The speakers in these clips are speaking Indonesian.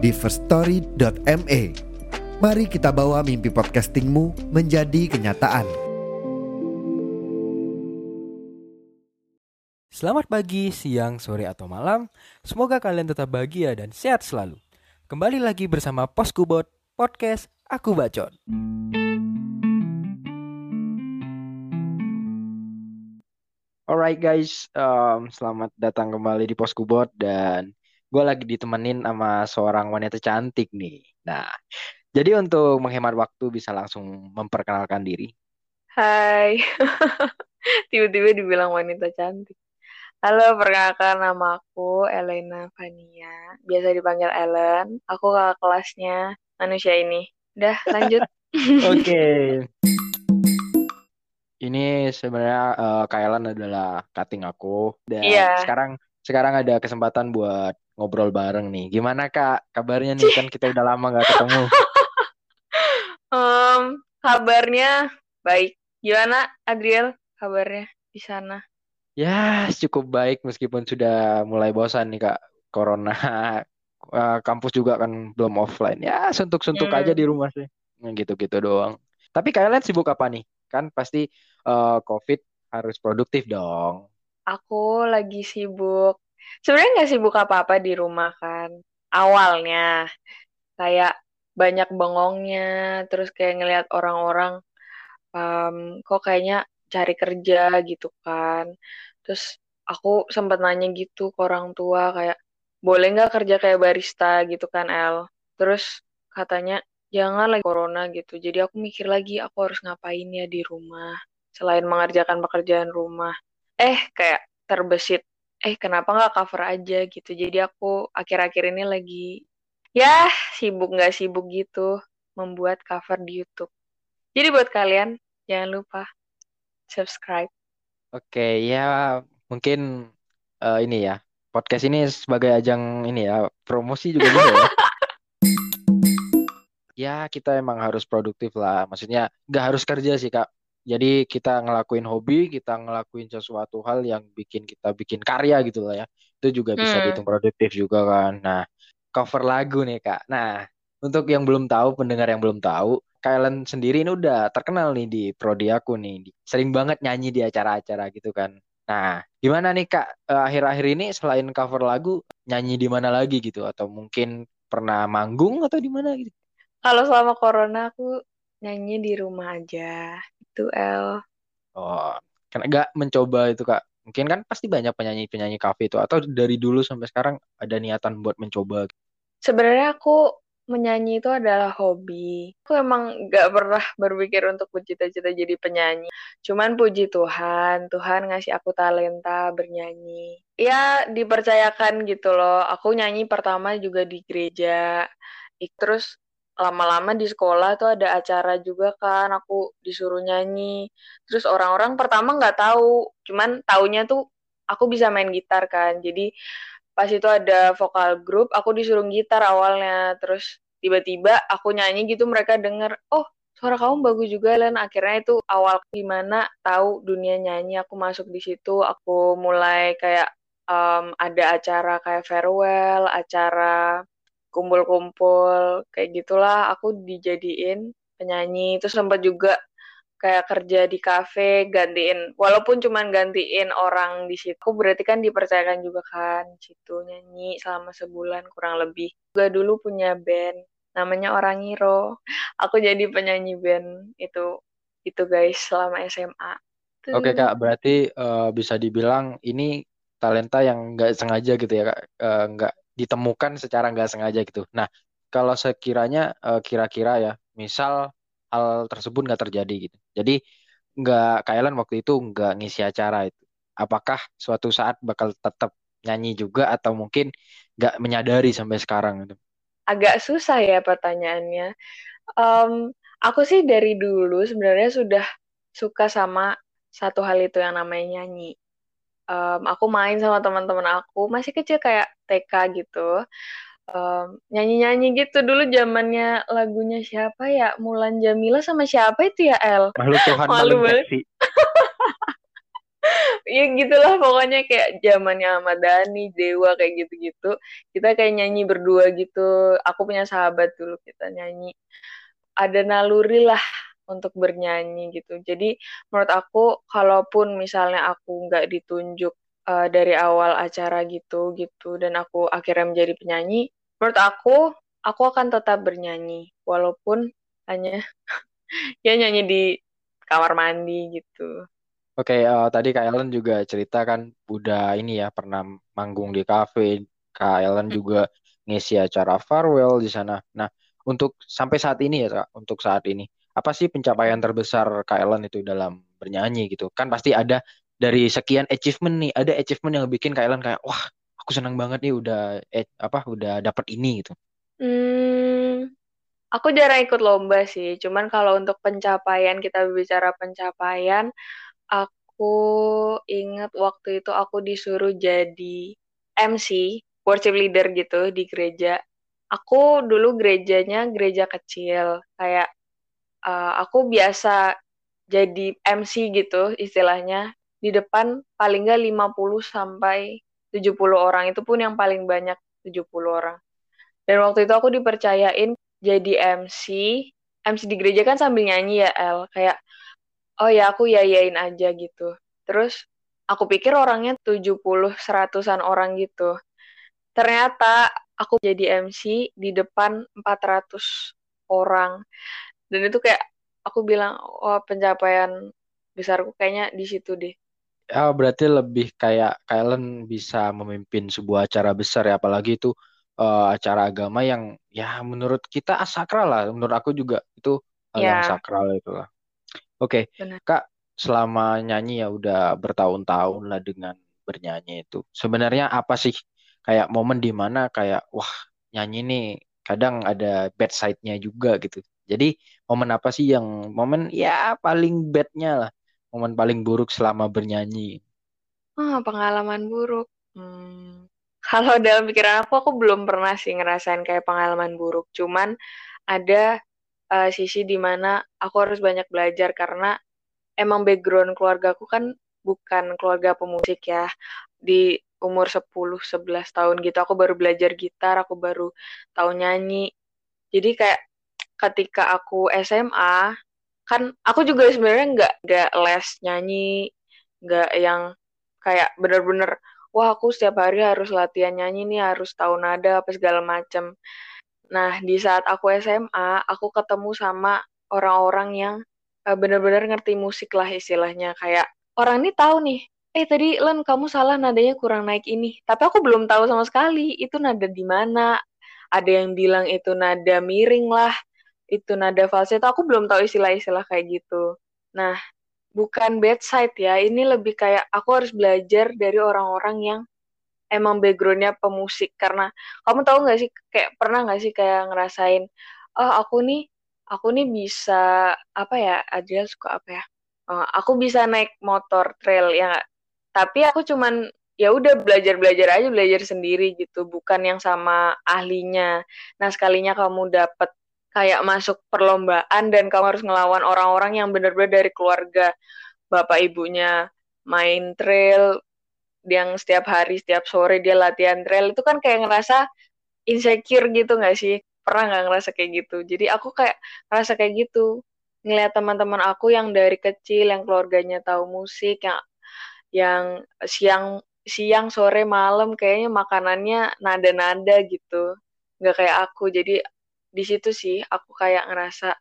di firststory.me. Mari kita bawa mimpi podcastingmu menjadi kenyataan. Selamat pagi, siang, sore, atau malam. Semoga kalian tetap bahagia dan sehat selalu. Kembali lagi bersama Poskubot Podcast Aku Bacot. Alright guys, um, selamat datang kembali di Poskubot dan gue lagi ditemenin sama seorang wanita cantik nih. Nah, jadi untuk menghemat waktu bisa langsung memperkenalkan diri. Hai, tiba-tiba dibilang wanita cantik. Halo, perkenalkan nama aku Elena Fania. Biasa dipanggil Ellen. Aku kakak kelasnya manusia ini. Udah, lanjut. Oke. Ini sebenarnya uh, Kailan adalah cutting aku dan Iya. sekarang sekarang ada kesempatan buat ngobrol bareng nih. Gimana Kak? Kabarnya nih kan kita udah lama nggak ketemu. Em, kabarnya baik. Gimana, Adriel? Kabarnya di sana? Ya, cukup baik meskipun sudah mulai bosan nih Kak. Corona Eh, kampus juga kan belum offline. Ya, suntuk-suntuk Hmm. aja di rumah sih. Nah, Gitu-gitu doang. Tapi kalian sibuk apa nih? Kan pasti eh, COVID harus produktif dong. Aku lagi sibuk. Sebenarnya nggak sibuk apa-apa di rumah kan. Awalnya kayak banyak bengongnya, terus kayak ngelihat orang-orang em, kok kayaknya cari kerja gitu kan. Terus aku sempat nanya gitu ke orang tua kayak boleh nggak kerja kayak barista gitu kan El. Terus katanya jangan lagi corona gitu. Jadi aku mikir lagi aku harus ngapain ya di rumah selain mengerjakan pekerjaan rumah. Eh kayak terbesit. Eh kenapa nggak cover aja gitu. Jadi aku akhir-akhir ini lagi ya sibuk nggak sibuk gitu membuat cover di YouTube. Jadi buat kalian jangan lupa subscribe. Oke, ya mungkin eh, ini ya. Podcast ini sebagai ajang ini ya, promosi juga bisa ya. Ya, kita emang harus produktif lah. Maksudnya nggak harus kerja sih, Kak. Jadi kita ngelakuin hobi, kita ngelakuin sesuatu hal yang bikin kita bikin karya gitu lah ya. Itu juga bisa Hmm. dihitung produktif juga kan. Nah, cover lagu nih, Kak. Nah, untuk yang belum tahu, pendengar yang belum tahu, Kalian sendiri ini udah terkenal nih di prodi aku nih. Sering banget nyanyi di acara-acara gitu kan. Nah, gimana nih Kak, eh, akhir-akhir ini selain cover lagu, nyanyi di mana lagi gitu? Atau mungkin pernah manggung atau di mana gitu? Kalau selama corona aku nyanyi di rumah aja. Itu El. Oh, kan nggak mencoba itu Kak. Mungkin kan pasti banyak penyanyi-penyanyi kafe itu. Atau dari dulu sampai sekarang ada niatan buat mencoba. Sebenarnya aku menyanyi itu adalah hobi. Aku emang gak pernah berpikir untuk bercita-cita jadi penyanyi. Cuman puji Tuhan, Tuhan ngasih aku talenta bernyanyi. Ya dipercayakan gitu loh. Aku nyanyi pertama juga di gereja. Terus lama-lama di sekolah tuh ada acara juga kan. Aku disuruh nyanyi. Terus orang-orang pertama nggak tahu. Cuman taunya tuh aku bisa main gitar kan. Jadi pas itu ada vokal grup, aku disuruh gitar awalnya, terus tiba-tiba aku nyanyi gitu mereka denger, oh suara kamu bagus juga Len. Akhirnya itu awal gimana tahu dunia nyanyi, aku masuk di situ, aku mulai kayak em, ada acara kayak farewell, acara kumpul-kumpul kayak gitulah, aku dijadiin penyanyi. Terus sempat juga kayak kerja di kafe gantiin. Walaupun cuman gantiin orang di situ berarti kan dipercayakan juga kan. Situ nyanyi selama sebulan kurang lebih. Juga dulu punya band namanya Orang Ngiro aku jadi penyanyi band itu itu guys selama SMA. Oke Kak, berarti eh, bisa dibilang ini talenta yang nggak sengaja gitu ya Kak, Eh, nggak ditemukan secara nggak sengaja gitu. Nah, kalau sekiranya eh, kira-kira ya, misal hal tersebut nggak terjadi gitu. Jadi nggak Kailan waktu itu nggak ngisi acara itu. Apakah suatu saat bakal tetap nyanyi juga atau mungkin nggak menyadari sampai sekarang gitu? agak susah ya pertanyaannya. Um, aku sih dari dulu sebenarnya sudah suka sama satu hal itu yang namanya nyanyi. Um, aku main sama teman-teman aku masih kecil kayak TK gitu. Um, nyanyi-nyanyi gitu dulu zamannya lagunya siapa ya Mulan Jamila sama siapa itu ya El Makhluk Tuhan Malu banget ya gitulah pokoknya kayak zamannya Ahmad Dhani, Dewa kayak gitu-gitu. Kita kayak nyanyi berdua gitu. Aku punya sahabat dulu kita nyanyi. Ada naluri lah untuk bernyanyi gitu. Jadi menurut aku kalaupun misalnya aku nggak ditunjuk uh, dari awal acara gitu gitu dan aku akhirnya menjadi penyanyi, menurut aku aku akan tetap bernyanyi walaupun hanya ya nyanyi di kamar mandi gitu. Oke, uh, tadi Kak Ellen juga cerita kan udah ini ya pernah manggung di kafe. Kak Ellen hmm. juga ngisi acara farewell di sana. Nah, untuk sampai saat ini ya Kak, untuk saat ini, apa sih pencapaian terbesar Kak Ellen itu dalam bernyanyi gitu? Kan pasti ada dari sekian achievement nih, ada achievement yang bikin Kak Ellen kayak wah, aku senang banget nih udah eh, apa udah dapat ini gitu. Hmm, aku jarang ikut lomba sih. Cuman kalau untuk pencapaian kita bicara pencapaian, aku ingat waktu itu aku disuruh jadi MC, worship leader gitu di gereja. Aku dulu gerejanya gereja kecil, kayak uh, aku biasa jadi MC gitu istilahnya. Di depan paling nggak 50 sampai 70 orang. Itu pun yang paling banyak 70 orang. Dan waktu itu aku dipercayain jadi MC. MC di gereja kan sambil nyanyi ya El, kayak oh ya aku yayain aja gitu. Terus aku pikir orangnya 70 seratusan orang gitu. Ternyata aku jadi MC di depan 400 orang dan itu kayak aku bilang oh, pencapaian besarku kayaknya di situ deh ya berarti lebih kayak Kalen bisa memimpin sebuah acara besar ya apalagi itu uh, acara agama yang ya menurut kita sakral lah menurut aku juga itu hal yeah. yang ya. sakral itu lah Oke, Kak, selama nyanyi ya udah bertahun-tahun lah dengan bernyanyi itu. Sebenarnya apa sih kayak momen di mana kayak wah nyanyi nih kadang ada bad side-nya juga gitu. Jadi momen apa sih yang momen ya paling bad-nya lah, momen paling buruk selama bernyanyi? Oh, pengalaman buruk. Hmm. Kalau dalam pikiran aku, aku belum pernah sih ngerasain kayak pengalaman buruk. Cuman ada uh, sisi di mana aku harus banyak belajar karena emang background keluarga aku kan bukan keluarga pemusik ya. Di umur 10-11 tahun gitu aku baru belajar gitar, aku baru tahu nyanyi. Jadi kayak ketika aku SMA kan aku juga sebenarnya nggak nggak les nyanyi, nggak yang kayak bener-bener wah aku setiap hari harus latihan nyanyi nih harus tahu nada apa segala macam Nah, di saat aku SMA, aku ketemu sama orang-orang yang uh, benar-benar ngerti musik lah istilahnya. Kayak orang ini tahu nih, eh tadi Len kamu salah nadanya kurang naik ini. Tapi aku belum tahu sama sekali itu nada di mana. Ada yang bilang itu nada miring lah, itu nada falsetto. Aku belum tahu istilah-istilah kayak gitu. Nah, bukan bad side ya. Ini lebih kayak aku harus belajar dari orang-orang yang emang backgroundnya pemusik karena kamu tahu nggak sih kayak pernah nggak sih kayak ngerasain oh aku nih aku nih bisa apa ya Adriel suka apa ya oh, aku bisa naik motor trail ya gak? tapi aku cuman ya udah belajar belajar aja belajar sendiri gitu bukan yang sama ahlinya nah sekalinya kamu dapet kayak masuk perlombaan dan kamu harus ngelawan orang-orang yang benar-benar dari keluarga. Bapak ibunya main trail yang setiap hari setiap sore dia latihan trail itu kan kayak ngerasa insecure gitu nggak sih? Pernah nggak ngerasa kayak gitu? Jadi aku kayak ngerasa kayak gitu. Ngeliat teman-teman aku yang dari kecil yang keluarganya tahu musik yang yang siang siang sore malam kayaknya makanannya nada-nada gitu. Nggak kayak aku. Jadi di situ sih aku kayak ngerasa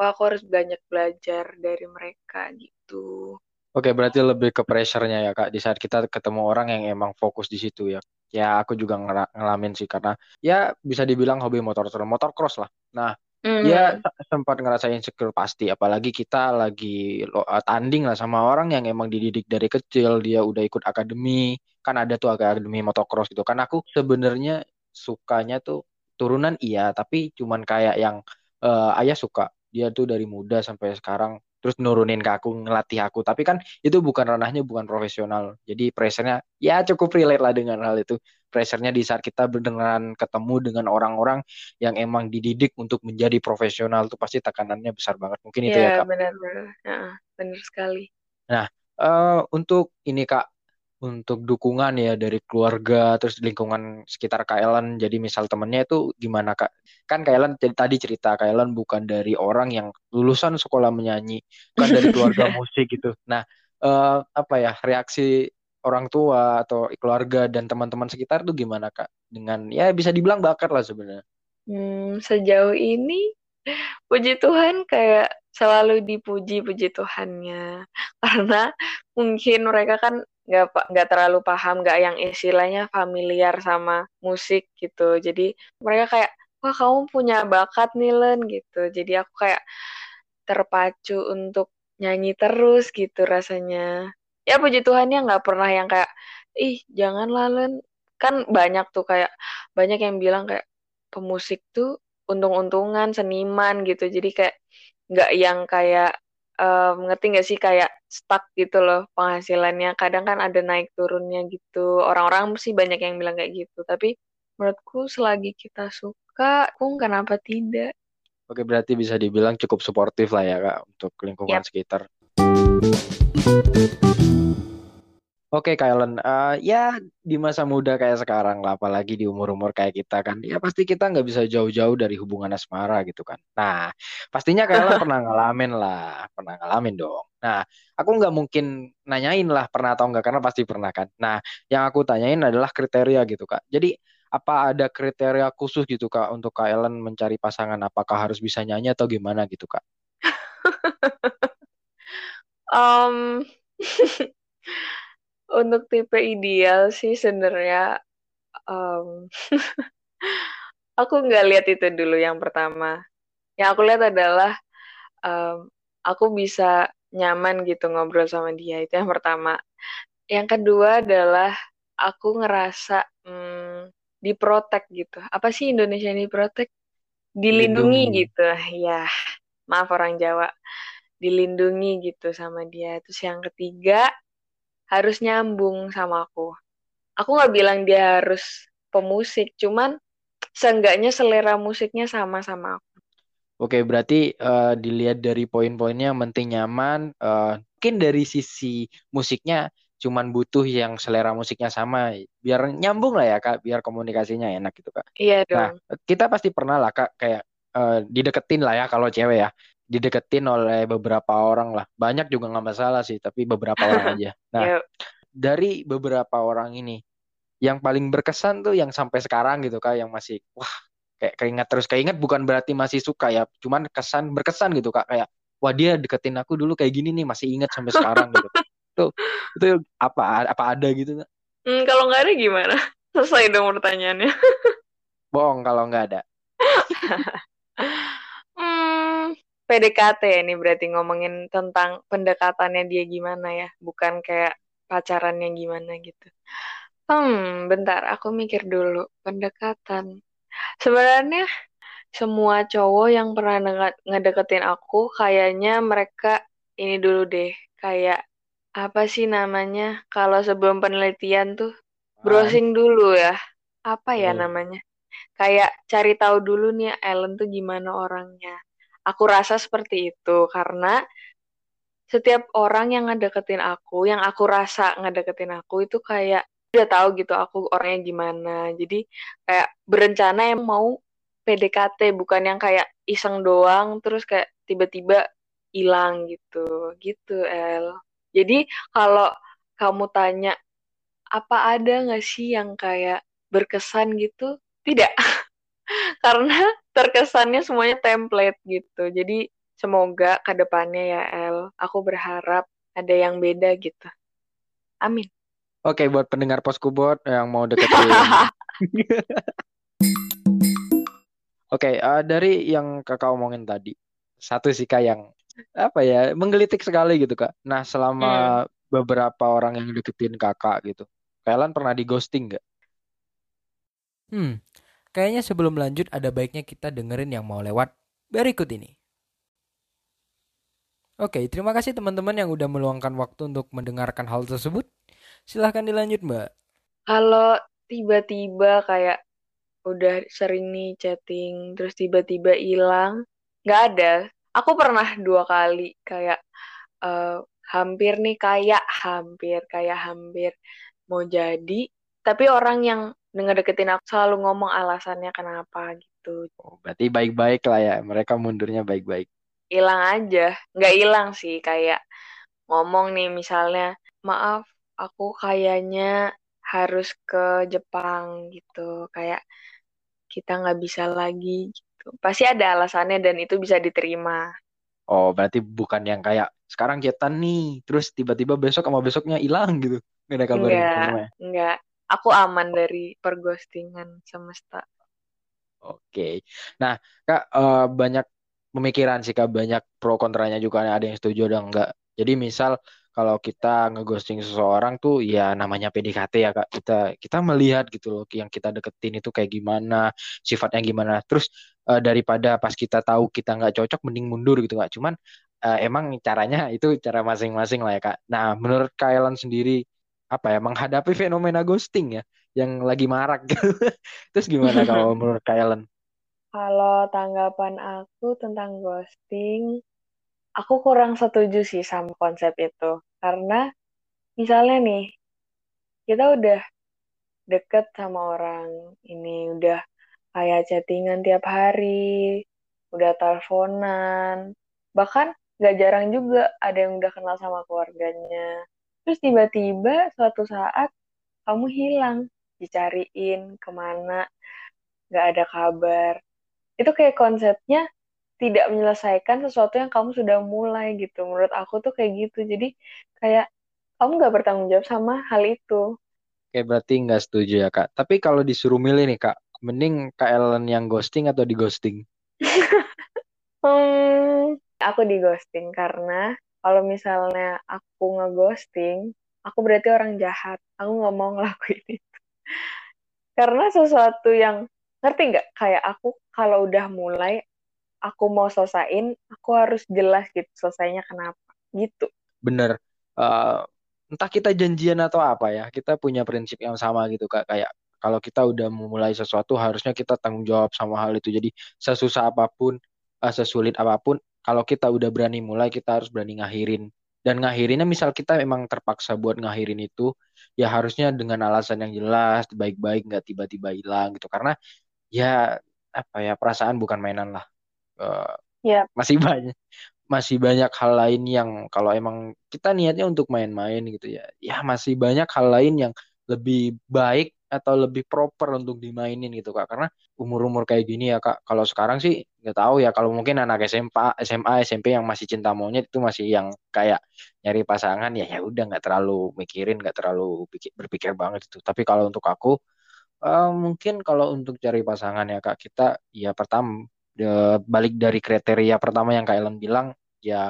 oh aku harus banyak belajar dari mereka gitu Oke, berarti lebih ke pressure-nya ya Kak di saat kita ketemu orang yang emang fokus di situ ya. Ya aku juga ngalamin sih karena ya bisa dibilang hobi motor motor cross lah. Nah, mm. ya sempat ngerasain insecure pasti apalagi kita lagi eh, tanding lah sama orang yang emang dididik dari kecil, dia udah ikut akademi. Kan ada tuh akademi motocross gitu. Kan aku sebenarnya sukanya tuh turunan iya, tapi cuman kayak yang uh, ayah suka. Dia tuh dari muda sampai sekarang terus nurunin ke aku ngelatih aku. Tapi kan itu bukan ranahnya bukan profesional. Jadi pressure-nya ya cukup relate lah dengan hal itu. Pressure-nya di saat kita berdengaran ketemu dengan orang-orang yang emang dididik untuk menjadi profesional tuh pasti tekanannya besar banget. Mungkin itu ya, ya kak. benar-benar. Ya, benar sekali. Nah uh, untuk ini kak untuk dukungan ya dari keluarga terus lingkungan sekitar Kak Ellen. Jadi misal temennya itu gimana Kak? Kan Kak Ellen tadi cerita Kak Ellen bukan dari orang yang lulusan sekolah menyanyi bukan dari keluarga musik gitu. Nah uh, apa ya reaksi orang tua atau keluarga dan teman-teman sekitar tuh gimana Kak? Dengan ya bisa dibilang bakat lah sebenarnya. Hmm, sejauh ini puji Tuhan kayak selalu dipuji puji Tuhannya. Karena mungkin mereka kan nggak nggak terlalu paham nggak yang istilahnya familiar sama musik gitu. Jadi mereka kayak wah kamu punya bakat nih Len gitu. Jadi aku kayak terpacu untuk nyanyi terus gitu rasanya. Ya puji Tuhan ya nggak pernah yang kayak ih jangan Len. Kan banyak tuh kayak banyak yang bilang kayak pemusik tuh untung-untungan seniman gitu. Jadi kayak nggak yang kayak um, ngerti nggak sih kayak stuck gitu loh penghasilannya. Kadang kan ada naik turunnya gitu. Orang-orang sih banyak yang bilang kayak gitu. Tapi menurutku selagi kita suka, aku kenapa tidak? Oke, berarti bisa dibilang cukup suportif lah ya kak untuk lingkungan yep. sekitar. Oke, Kylen, uh, ya di masa muda kayak sekarang lah, apalagi di umur-umur kayak kita kan, ya pasti kita nggak bisa jauh-jauh dari hubungan asmara gitu kan. Nah, pastinya Kylen pernah ngalamin lah, pernah ngalamin dong. Nah, aku nggak mungkin nanyain lah pernah atau enggak, karena pasti pernah kan. Nah, yang aku tanyain adalah kriteria gitu kak. Jadi, apa ada kriteria khusus gitu kak untuk Kylen mencari pasangan? Apakah harus bisa nyanyi atau gimana gitu kak? um... Untuk tipe ideal sih sebenarnya um, aku nggak lihat itu dulu yang pertama. Yang aku lihat adalah um, aku bisa nyaman gitu ngobrol sama dia itu yang pertama. Yang kedua adalah aku ngerasa hmm, diprotek gitu. Apa sih Indonesia ini protek? Dilindungi Lindungi. gitu. Ya, maaf orang Jawa. Dilindungi gitu sama dia. Terus yang ketiga harus nyambung sama aku. Aku nggak bilang dia harus pemusik, cuman seenggaknya selera musiknya sama sama aku. Oke, berarti uh, dilihat dari poin-poinnya yang penting nyaman. Uh, mungkin dari sisi musiknya cuman butuh yang selera musiknya sama, biar nyambung lah ya kak, biar komunikasinya enak gitu kak. Iya dong. Nah, kita pasti pernah lah kak kayak uh, dideketin lah ya kalau cewek ya dideketin oleh beberapa orang lah. Banyak juga nggak masalah sih, tapi beberapa orang aja. Nah, dari beberapa orang ini, yang paling berkesan tuh yang sampai sekarang gitu kak, yang masih wah kayak keinget terus keinget bukan berarti masih suka ya, cuman kesan berkesan gitu kak kayak wah dia deketin aku dulu kayak gini nih masih inget sampai sekarang gitu. Tuh itu apa apa ada gitu kak? Hmm, kalau nggak ada gimana? Selesai dong pertanyaannya. Bohong kalau nggak ada. PDKT ini berarti ngomongin tentang pendekatannya dia gimana ya, bukan kayak pacarannya gimana gitu. Hmm, bentar, aku mikir dulu. Pendekatan. Sebenarnya semua cowok yang pernah ngedeketin aku, kayaknya mereka ini dulu deh, kayak apa sih namanya? Kalau sebelum penelitian tuh browsing dulu ya. Apa ya hmm. namanya? Kayak cari tahu dulu nih Ellen tuh gimana orangnya Aku rasa seperti itu karena setiap orang yang ngedeketin aku, yang aku rasa ngedeketin aku itu kayak udah tahu gitu aku orangnya gimana. Jadi kayak berencana yang mau PDKT bukan yang kayak iseng doang terus kayak tiba-tiba hilang gitu. Gitu, El. Jadi kalau kamu tanya apa ada nggak sih yang kayak berkesan gitu? Tidak. Karena terkesannya semuanya template gitu. Jadi semoga ke depannya ya El, aku berharap ada yang beda gitu. Amin. Oke, buat pendengar Poskubot yang mau deketin. Oke, uh, dari yang kakak omongin tadi, satu sih kak yang apa ya menggelitik sekali gitu kak. Nah selama hmm. beberapa orang yang deketin kakak gitu, kalian pernah di ghosting nggak? Hmm, Kayaknya sebelum lanjut ada baiknya kita dengerin yang mau lewat berikut ini. Oke, terima kasih teman-teman yang udah meluangkan waktu untuk mendengarkan hal tersebut. Silahkan dilanjut, Mbak. Kalau tiba-tiba kayak udah sering nih chatting, terus tiba-tiba hilang, nggak ada. Aku pernah dua kali kayak uh, hampir nih kayak hampir kayak hampir mau jadi, tapi orang yang deketin aku selalu ngomong alasannya kenapa gitu. Oh, berarti baik-baik lah ya, mereka mundurnya baik-baik. Hilang aja. Nggak hilang sih kayak ngomong nih misalnya maaf aku kayaknya harus ke Jepang gitu. Kayak kita nggak bisa lagi gitu. Pasti ada alasannya dan itu bisa diterima. Oh berarti bukan yang kayak sekarang kita nih terus tiba-tiba besok sama besoknya hilang gitu. Nggak ada kabar enggak, enggak aku aman dari perghostingan semesta. Oke, nah kak uh, banyak pemikiran sih kak. Banyak pro kontranya juga. Ada yang setuju ada enggak. Jadi misal kalau kita ngeghosting seseorang tuh ya namanya PDKT ya kak. Kita kita melihat gitu loh yang kita deketin itu kayak gimana sifatnya gimana. Terus uh, daripada pas kita tahu kita nggak cocok mending mundur gitu kak. Cuman uh, emang caranya itu cara masing-masing lah ya kak. Nah menurut kalian sendiri apa ya menghadapi fenomena ghosting ya yang lagi marak gitu terus gimana kalau menurut kalian kalau tanggapan aku tentang ghosting, aku kurang setuju sih sama konsep itu. Karena misalnya nih, kita udah deket sama orang ini, udah kayak chattingan tiap hari, udah teleponan, bahkan gak jarang juga ada yang udah kenal sama keluarganya. Terus tiba-tiba suatu saat kamu hilang, dicariin ke mana, gak ada kabar. Itu kayak konsepnya tidak menyelesaikan sesuatu yang kamu sudah mulai gitu. Menurut aku tuh kayak gitu. Jadi kayak kamu nggak bertanggung jawab sama hal itu. Oke berarti nggak setuju ya kak. Tapi kalau disuruh milih nih kak mending kak Ellen yang ghosting atau di ghosting hmm, aku di ghosting karena kalau misalnya aku ngeghosting aku berarti orang jahat. Aku nggak mau ngelakuin itu. Karena sesuatu yang ngerti nggak? Kayak aku kalau udah mulai aku mau selesaiin aku harus jelas gitu selesainya kenapa gitu. Bener. Uh, entah kita janjian atau apa ya kita punya prinsip yang sama gitu kak. Kayak kalau kita udah memulai sesuatu harusnya kita tanggung jawab sama hal itu. Jadi sesusah apa pun uh, sesulit apa pun kalau kita udah berani mulai kita harus berani ngakhirin. Dan ngakhirinnya misal kita memang terpaksa buat ngakhirin itu ya harusnya dengan alasan yang jelas baik-baik nggak tiba-tiba hilang gitu. Karena ya apa ya perasaan bukan mainan lah. Uh, yeah. masih banyak masih banyak hal lain yang kalau emang kita niatnya untuk main-main gitu ya ya masih banyak hal lain yang lebih baik atau lebih proper untuk dimainin gitu kak. Karena umur-umur kayak gini ya kak kalau sekarang sih nggak tahu ya. Kalau mungkin anak SMA SMA SMP yang masih cinta monyet itu masih yang kayak nyari pasangan ya ya udah nggak terlalu mikirin nggak terlalu berpikir banget itu. Tapi kalau untuk aku Uh, mungkin kalau untuk cari pasangan ya kak kita ya pertama de, balik dari kriteria pertama yang kak Ellen bilang ya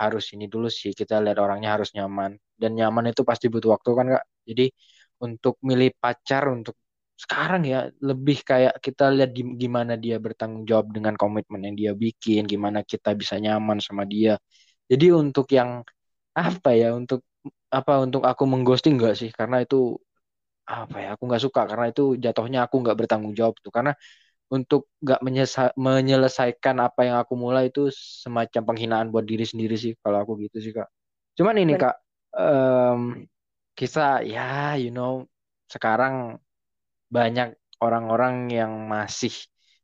harus ini dulu sih. Kita lihat orangnya harus nyaman. Dan nyaman itu pasti butuh waktu kan kak? Jadi untuk milih pacar untuk sekarang ya lebih kayak kita lihat gimana dia bertanggung jawab dengan komitmen yang dia bikin gimana kita bisa nyaman sama dia. Jadi untuk yang apa ya untuk apa untuk aku mengghosting enggak sih? Karena itu apa ya aku nggak suka karena itu jatuhnya aku nggak bertanggung jawab tuh. Karena untuk nggak menyelesaikan apa yang aku mulai itu semacam penghinaan buat diri sendiri sih kalau aku gitu sih kak. Cuman ini kak um, kita ya you know sekarang banyak orang-orang yang masih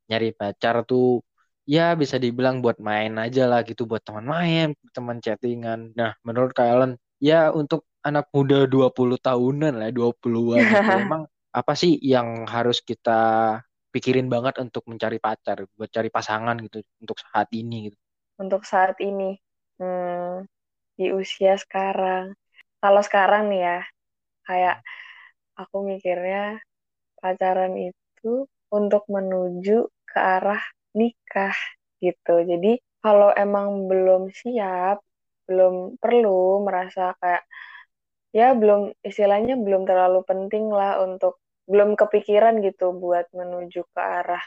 nyari pacar tuh ya bisa dibilang buat main aja lah gitu buat teman main teman chattingan nah menurut kalian ya untuk anak muda 20 tahunan lah, 20-an gitu. Emang apa sih yang harus kita pikirin banget untuk mencari pacar, buat cari pasangan gitu untuk saat ini gitu. Untuk saat ini, hmm, di usia sekarang. Kalau sekarang nih ya, kayak aku mikirnya pacaran itu untuk menuju ke arah nikah gitu. Jadi kalau emang belum siap, belum perlu merasa kayak ya belum istilahnya belum terlalu penting lah untuk belum kepikiran gitu buat menuju ke arah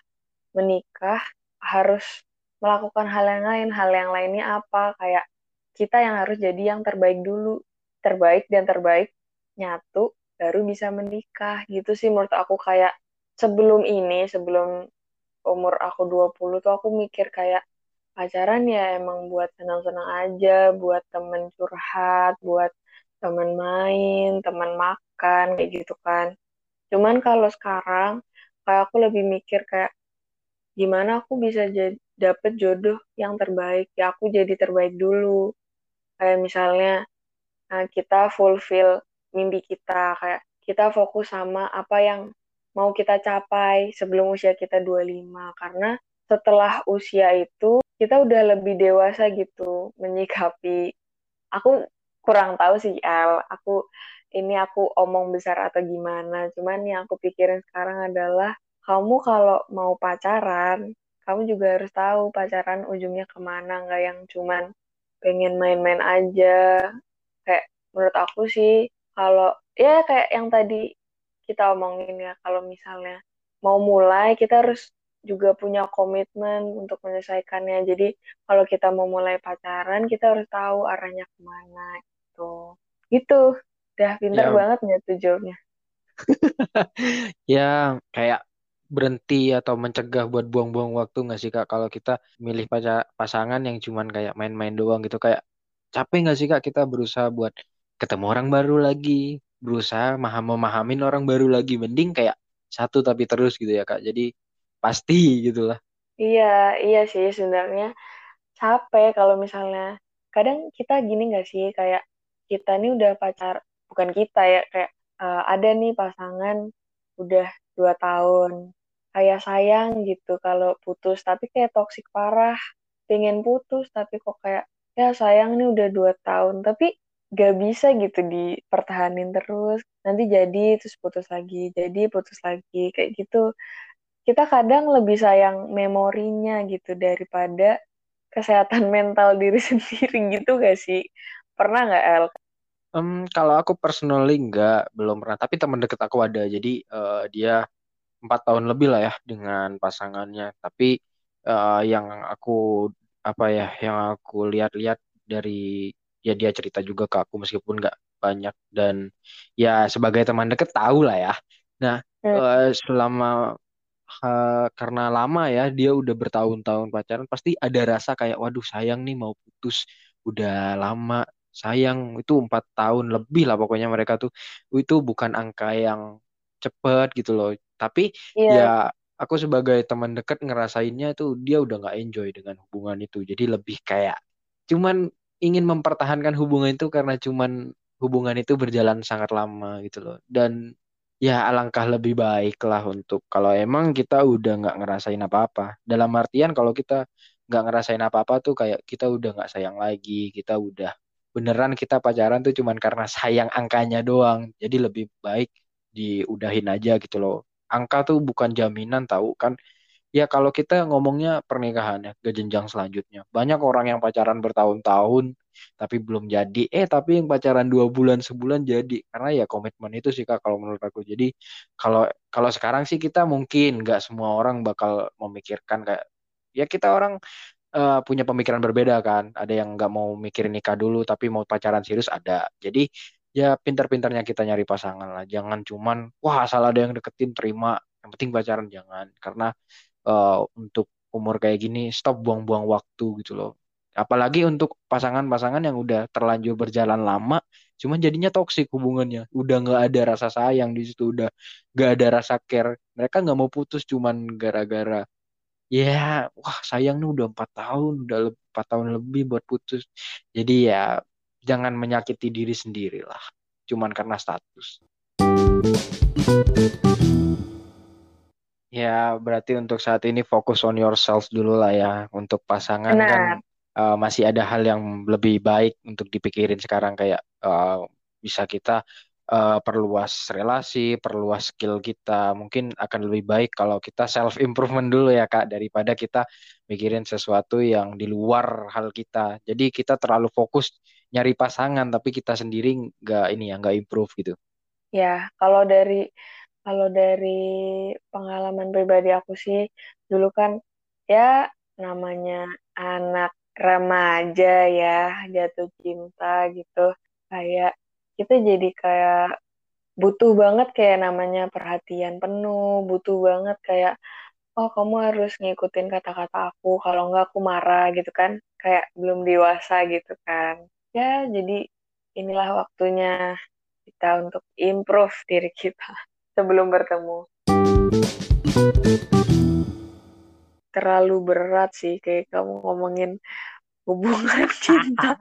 menikah harus melakukan hal yang lain hal yang lainnya apa kayak kita yang harus jadi yang terbaik dulu terbaik dan terbaik nyatu baru bisa menikah gitu sih menurut aku. Kayak sebelum ini sebelum umur aku 20 tuh aku mikir kayak pacaran ya emang buat senang-senang aja buat temen curhat buat temen main teman makan kayak gitu kan. Cuman kalau sekarang kayak aku lebih mikir kayak gimana aku bisa dapet jodoh yang terbaik? Ya aku jadi terbaik dulu. Kayak misalnya nah, kita fulfill mimpi kita kayak kita fokus sama apa yang mau kita capai sebelum usia kita 25 karena setelah usia itu kita udah lebih dewasa gitu menyikapi. Aku kurang tahu sih El aku ini aku omong besar atau gimana. Cuman yang aku pikirin sekarang adalah kamu kalau mau pacaran kamu juga harus tahu pacaran ujungnya ke mana. Nggak yang cuman pengen main-main aja kayak menurut aku sih kalau ya kayak yang tadi kita omongin ya kalau misalnya mau mulai kita harus juga punya komitmen untuk menyelesaikannya. Jadi kalau kita mau mulai pacaran kita harus tahu arahnya ke mana gitu. Gitu. Udah pintar ya. banget ya tuh jawabnya ya kayak berhenti atau mencegah buat buang-buang waktu nggak sih kak? Kalau kita milih pasangan yang cuman kayak main-main doang gitu kayak capek nggak sih kak kita berusaha buat ketemu orang baru lagi, berusaha maham memahamin orang baru lagi, mending kayak satu tapi terus gitu ya kak. Jadi pasti gitulah. Iya, iya sih sebenarnya capek kalau misalnya kadang kita gini nggak sih kayak kita nih udah pacar bukan kita ya kayak uh, ada nih pasangan udah dua tahun kayak sayang gitu kalau putus tapi kayak toksik parah pengen putus tapi kok kayak ya sayang nih udah dua tahun tapi gak bisa gitu dipertahanin terus. Nanti jadi terus putus lagi jadi putus lagi kayak gitu. Kita kadang lebih sayang memorinya gitu daripada kesehatan mental diri sendiri gitu gak sih? Pernah nggak El? Um, kalau aku personally nggak belum pernah. Tapi teman deket aku ada jadi uh, dia empat tahun lebih lah ya dengan pasangannya. Tapi uh, yang aku apa ya yang aku lihat-lihat dari ya dia cerita juga ke aku meskipun nggak banyak. Dan ya sebagai teman deket tahu lah ya. Nah hmm. uh, selama uh, karena lama ya dia udah bertahun-tahun pacaran pasti ada rasa kayak waduh sayang nih mau putus. Udah lama. Sayang. Itu empat tahun lebih lah pokoknya mereka tuh. Itu bukan angka yang cepet gitu loh. Tapi yeah. ya aku sebagai teman dekat ngerasainnya tuh dia udah nggak enjoy dengan hubungan itu. Jadi lebih kayak cuman ingin mempertahankan hubungan itu karena cuman hubungan itu berjalan sangat lama gitu loh. Dan ya alangkah lebih baik lah untuk kalau emang kita udah nggak ngerasain apa-apa. Dalam artian kalau kita nggak ngerasain apa-apa tuh kayak kita udah nggak sayang lagi kita udah beneran kita pacaran tuh cuman karena sayang angkanya doang. Jadi lebih baik diudahin aja gitu loh angka tuh bukan jaminan tahu kan. Ya kalau kita ngomongnya pernikahan ya ke jenjang selanjutnya. Banyak orang yang pacaran bertahun-tahun tapi belum jadi. Eh tapi yang pacaran dua bulan sebulan jadi. Karena ya komitmen itu sih kak kalau menurut aku. Jadi kalau kalau sekarang sih kita mungkin nggak semua orang bakal memikirkan kayak ya kita orang uh, punya pemikiran berbeda kan. Ada yang nggak mau mikirin nikah dulu tapi mau pacaran serius ada. Jadi ya pintar-pintarnya kita nyari pasangan lah. Jangan cuman wah asal ada yang deketin terima. Yang penting pacaran jangan. Karena uh, untuk umur kayak gini stop buang-buang waktu gitu loh. Apalagi untuk pasangan-pasangan yang udah terlanjur berjalan lama cuman jadinya toksik hubungannya. Udah nggak ada rasa sayang di situ udah nggak ada rasa care. Mereka nggak mau putus cuman gara-gara ya yeah, wah sayang nih udah empat tahun udah empat tahun lebih buat putus. Jadi ya jangan menyakiti diri sendiri lah cuman karena status Ya, berarti untuk saat ini fokus on yourself dulu lah ya. Untuk pasangan kan, Benar. kan uh, masih ada hal yang lebih baik untuk dipikirin sekarang kayak uh, bisa kita uh, perluas relasi, perluas skill kita. Mungkin akan lebih baik kalau kita self improvement dulu ya Kak daripada kita mikirin sesuatu yang di luar hal kita. Jadi kita terlalu fokus nyari pasangan tapi kita sendiri nggak ini ya nggak improve gitu. Ya, kalau dari Kalau dari pengalaman pribadi aku sih, dulu kan ya namanya anak remaja ya, jatuh cinta gitu. Kayak kita jadi kayak butuh banget kayak namanya perhatian penuh, butuh banget kayak oh kamu harus ngikutin kata-kata aku, kalau enggak aku marah gitu kan. Kayak belum dewasa gitu kan. Ya, jadi inilah waktunya kita untuk improve diri kita sebelum bertemu. Terlalu berat sih kayak kamu ngomongin hubungan cinta.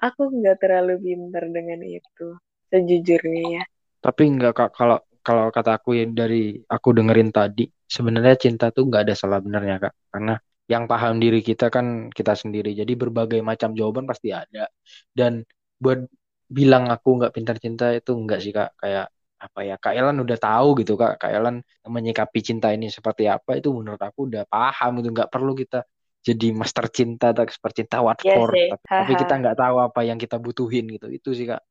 Aku nggak terlalu pintar dengan itu, sejujurnya ya. Tapi nggak kak kalau kalau kata aku yang dari aku dengerin tadi, sebenarnya cinta tuh nggak ada salah benernya kak, karena yang paham diri kita kan kita sendiri. Jadi berbagai macam jawaban pasti ada. Dan buat bilang aku nggak pintar cinta itu enggak sih kak, kayak apa ya Kak Elan udah tahu gitu Kak Kak Elan menyikapi cinta ini seperti apa itu menurut aku udah paham gitu nggak perlu kita jadi master cinta atau expert cinta what for? sih. tapi, tapi kita nggak tahu apa yang kita butuhin gitu. Itu sih Kak.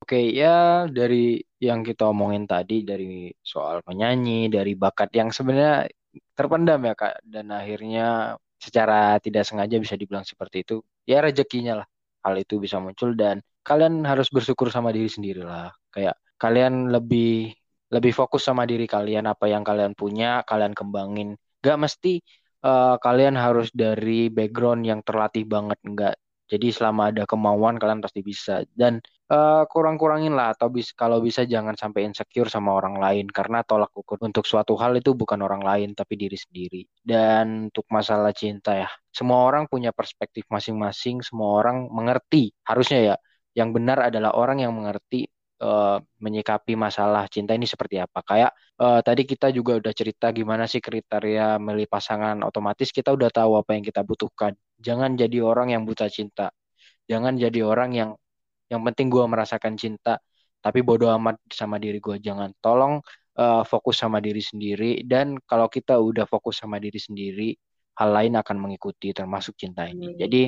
Oke ya dari yang kita omongin tadi dari soal penyanyi dari bakat yang sebenarnya terpendam ya Kak. Dan akhirnya secara tidak sengaja bisa dibilang seperti itu. Ya rezekinya lah. Hal itu bisa muncul dan kalian harus bersyukur sama diri sendiri lah kayak kalian lebih lebih fokus sama diri kalian apa yang kalian punya kalian kembangin. Gak mesti eh, kalian harus dari background yang terlatih banget enggak jadi selama ada kemauan kalian pasti bisa. Dan eh, kurang-kurangin lah atau bis, kalau bisa jangan sampai insecure sama orang lain. Karena tolak ukur untuk suatu hal itu bukan orang lain tapi diri sendiri. Dan untuk masalah cinta ya, semua orang punya perspektif masing-masing, semua orang mengerti harusnya ya. Yang benar adalah orang yang mengerti eh, menyikapi masalah cinta ini seperti apa. Kayak eh, tadi kita juga udah cerita gimana sih kriteria milih pasangan otomatis kita udah tahu apa yang kita butuhkan. Jangan jadi orang yang buta cinta. Jangan jadi orang yang yang penting gue merasakan cinta, tapi bodoh amat sama diri gue. Jangan. Tolong eh, fokus sama diri sendiri. Dan kalau kita udah fokus sama diri sendiri, hal lain akan mengikuti, termasuk cinta ini. Jadi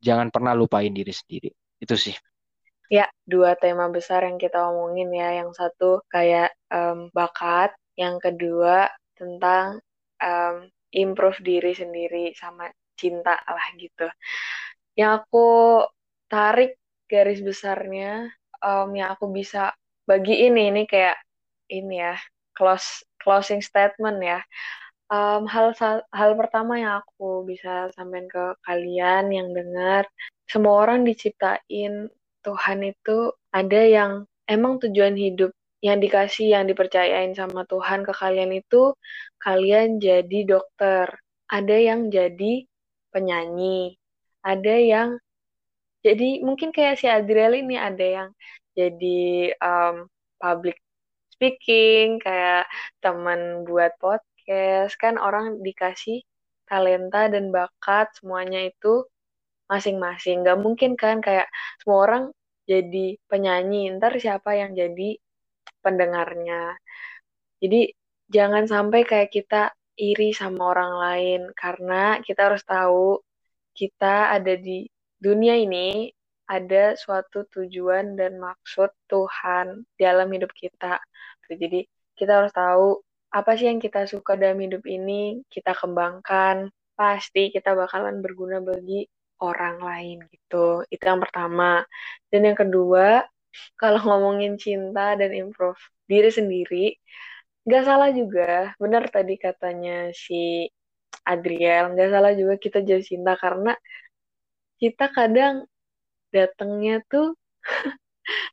jangan pernah lupain diri sendiri. Itu sih. Ya, dua tema besar yang kita omongin ya. Yang satu kayak em, bakat, yang kedua tentang em, improve diri sendiri sama cinta lah gitu. Yang aku tarik garis besarnya, em, yang aku bisa bagi ini ini kayak ini ya, close closing statement ya. Em, hal hal pertama yang aku bisa sampaikan ke kalian yang dengar, semua orang diciptain Tuhan itu ada yang emang tujuan hidup yang dikasih, yang dipercayain sama Tuhan ke kalian itu kalian jadi dokter, ada yang jadi penyanyi, ada yang jadi mungkin kayak si Adriel ini ada yang jadi um, public speaking, kayak teman buat podcast, kan orang dikasih talenta dan bakat semuanya itu masing-masing. Gak mungkin kan kayak semua orang jadi penyanyi, ntar siapa yang jadi pendengarnya. Jadi jangan sampai kayak kita iri sama orang lain karena kita harus tahu kita ada di dunia ini ada suatu tujuan dan maksud Tuhan dalam hidup kita. Jadi kita harus tahu apa sih yang kita suka dalam hidup ini, kita kembangkan. Pasti kita bakalan berguna bagi orang lain gitu. Itu yang pertama. Dan yang kedua, kalau ngomongin cinta dan improve diri sendiri, nggak salah juga. Benar tadi katanya si Adriel, nggak salah juga kita jatuh cinta karena kita kadang datangnya tuh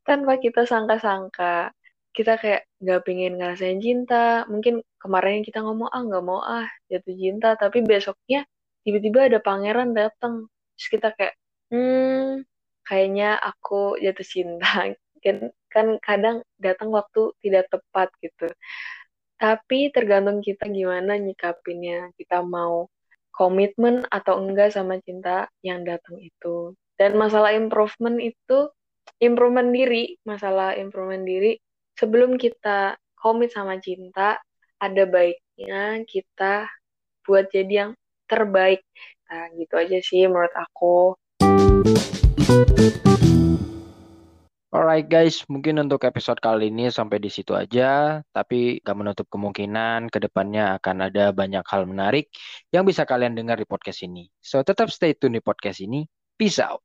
tanpa kita sangka-sangka. Kita kayak nggak pengen ngerasain cinta. Mungkin kemarin kita ngomong, ah nggak mau ah jatuh cinta. Tapi besoknya tiba-tiba ada pangeran datang. Terus kita kayak, hmm, kayaknya aku jatuh cinta. Kan, kan kadang datang waktu tidak tepat gitu. Tapi tergantung kita gimana nyikapinnya. Kita mau komitmen atau enggak sama cinta yang datang itu. Dan masalah improvement itu, improvement diri, masalah improvement diri, sebelum kita komit sama cinta, ada baiknya kita buat jadi yang terbaik. Nah, gitu aja sih menurut aku. Alright guys, mungkin untuk episode kali ini sampai di situ aja. Tapi gak menutup kemungkinan ke depannya akan ada banyak hal menarik yang bisa kalian dengar di podcast ini. So tetap stay tune di podcast ini. Peace out.